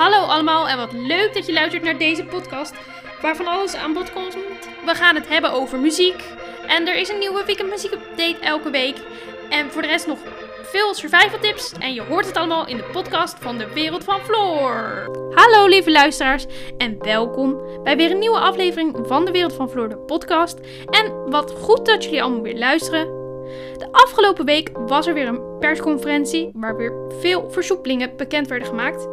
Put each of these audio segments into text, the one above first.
Hallo allemaal en wat leuk dat je luistert naar deze podcast waarvan alles aan bod komt. We gaan het hebben over muziek en er is een nieuwe weekend muziek update elke week. En voor de rest nog veel survival tips en je hoort het allemaal in de podcast van de Wereld van Floor. Hallo lieve luisteraars en welkom bij weer een nieuwe aflevering van de Wereld van Floor de podcast. En wat goed dat jullie allemaal weer luisteren. De afgelopen week was er weer een persconferentie waar weer veel versoepelingen bekend werden gemaakt.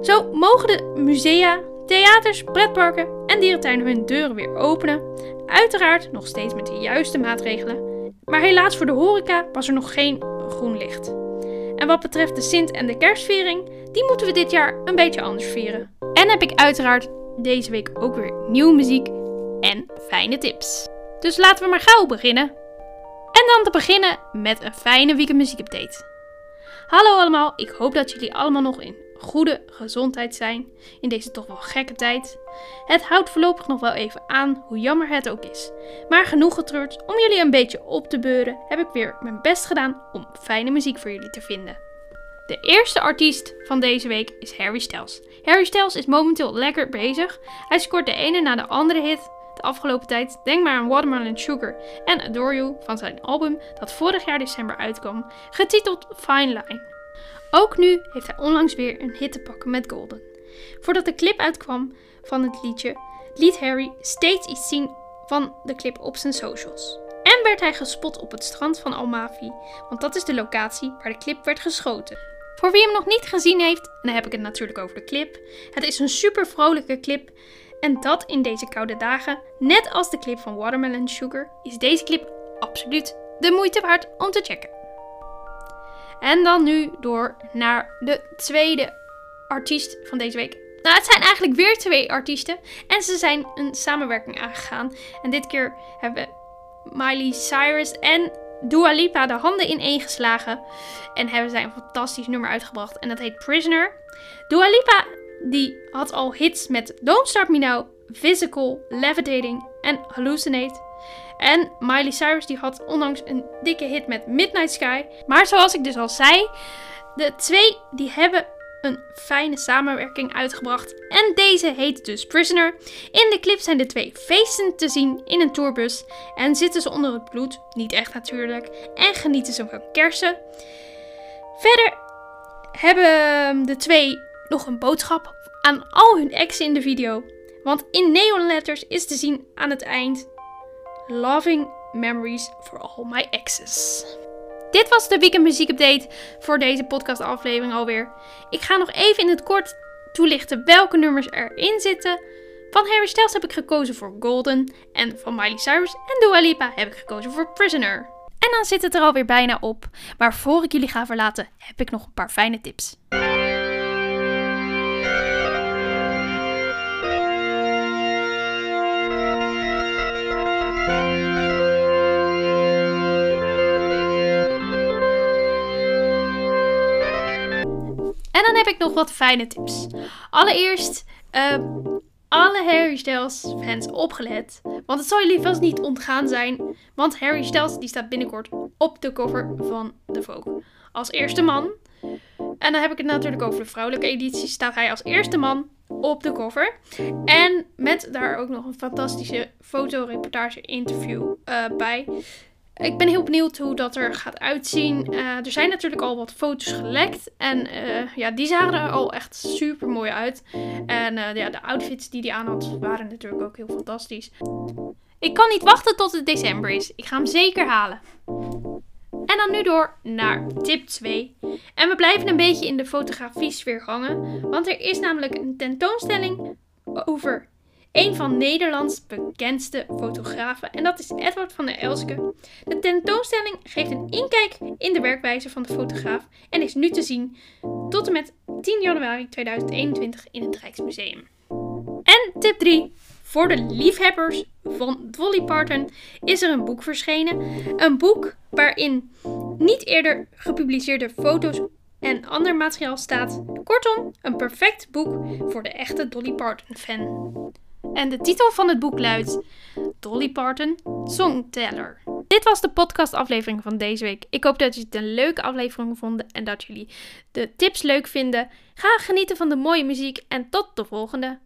Zo mogen de musea, theaters, pretparken en dierentuinen hun deuren weer openen. Uiteraard nog steeds met de juiste maatregelen. Maar helaas voor de horeca was er nog geen groen licht. En wat betreft de Sint- en de kerstviering, die moeten we dit jaar een beetje anders vieren. En heb ik uiteraard deze week ook weer nieuwe muziek en fijne tips. Dus laten we maar gauw beginnen. En dan te beginnen met een fijne weekend muziekupdate. Hallo allemaal, ik hoop dat jullie allemaal nog in goede gezondheid zijn in deze toch wel gekke tijd. Het houdt voorlopig nog wel even aan, hoe jammer het ook is. Maar genoeg getreurd, om jullie een beetje op te beuren, heb ik weer mijn best gedaan om fijne muziek voor jullie te vinden. De eerste artiest van deze week is Harry Styles. Harry Styles is momenteel lekker bezig. Hij scoort de ene na de andere hit de afgelopen tijd. Denk maar aan Watermelon Sugar en Adore You van zijn album dat vorig jaar december uitkwam, getiteld Fine Line. Ook nu heeft hij onlangs weer een hit te pakken met Golden. Voordat de clip uitkwam van het liedje, liet Harry steeds iets zien van de clip op zijn socials. En werd hij gespot op het strand van Almavi, want dat is de locatie waar de clip werd geschoten. Voor wie hem nog niet gezien heeft, dan heb ik het natuurlijk over de clip, het is een super vrolijke clip. En dat in deze koude dagen, net als de clip van Watermelon Sugar, is deze clip absoluut de moeite waard om te checken. En dan nu door naar de tweede artiest van deze week. Nou, het zijn eigenlijk weer twee artiesten. En ze zijn een samenwerking aangegaan. En dit keer hebben Miley Cyrus en Dua Lipa de handen ineengeslagen. En hebben zij een fantastisch nummer uitgebracht. En dat heet Prisoner. Dua Lipa die had al hits met Don't Start Me Now, Physical, Levitating en Hallucinate. En Miley Cyrus die had onlangs een dikke hit met Midnight Sky. Maar zoals ik dus al zei, de twee die hebben een fijne samenwerking uitgebracht. En deze heet dus Prisoner. In de clip zijn de twee feesten te zien in een tourbus. En zitten ze onder het bloed, niet echt natuurlijk. En genieten ze van kersen. Verder hebben de twee nog een boodschap aan al hun exen in de video. Want in neonletters is te zien aan het eind Loving Memories for All My Exes. Dit was de weekend muziek update voor deze podcast aflevering alweer. Ik ga nog even in het kort toelichten welke nummers erin zitten. Van Harry Styles heb ik gekozen voor Golden en van Miley Cyrus en Dua Lipa heb ik gekozen voor Prisoner. En dan zit het er alweer bijna op. Maar voor ik jullie ga verlaten heb ik nog een paar fijne tips. En dan heb ik nog wat fijne tips. Allereerst, uh, alle Harry Styles fans opgelet. Want het zal jullie vast niet ontgaan zijn. Want Harry Styles die staat binnenkort op de cover van The Vogue. Als eerste man. En dan heb ik het natuurlijk over de vrouwelijke editie. Staat hij als eerste man op de cover. En met daar ook nog een fantastische fotoreportage interview uh, bij. Ik ben heel benieuwd hoe dat er gaat uitzien. Uh, er zijn natuurlijk al wat foto's gelekt. En uh, ja, die zagen er al echt super mooi uit. En uh, ja, de outfits die hij aan had waren natuurlijk ook heel fantastisch. Ik kan niet wachten tot het december is. Ik ga hem zeker halen. En dan nu door naar tip 2. En we blijven een beetje in de fotografie sfeer hangen. Want er is namelijk een tentoonstelling over een van Nederlands bekendste fotografen. En dat is Edward van der Elske. De tentoonstelling geeft een inkijk in de werkwijze van de fotograaf. En is nu te zien tot en met 10 januari 2021 in het Rijksmuseum. En tip 3. Voor de liefhebbers van Dolly Parton is er een boek verschenen. Een boek waarin niet eerder gepubliceerde foto's en ander materiaal staat. Kortom, een perfect boek voor de echte Dolly Parton fan. En de titel van het boek luidt Dolly Parton Songteller. Dit was de podcastaflevering van deze week. Ik hoop dat jullie het een leuke aflevering vonden en dat jullie de tips leuk vinden. Ga genieten van de mooie muziek en tot de volgende.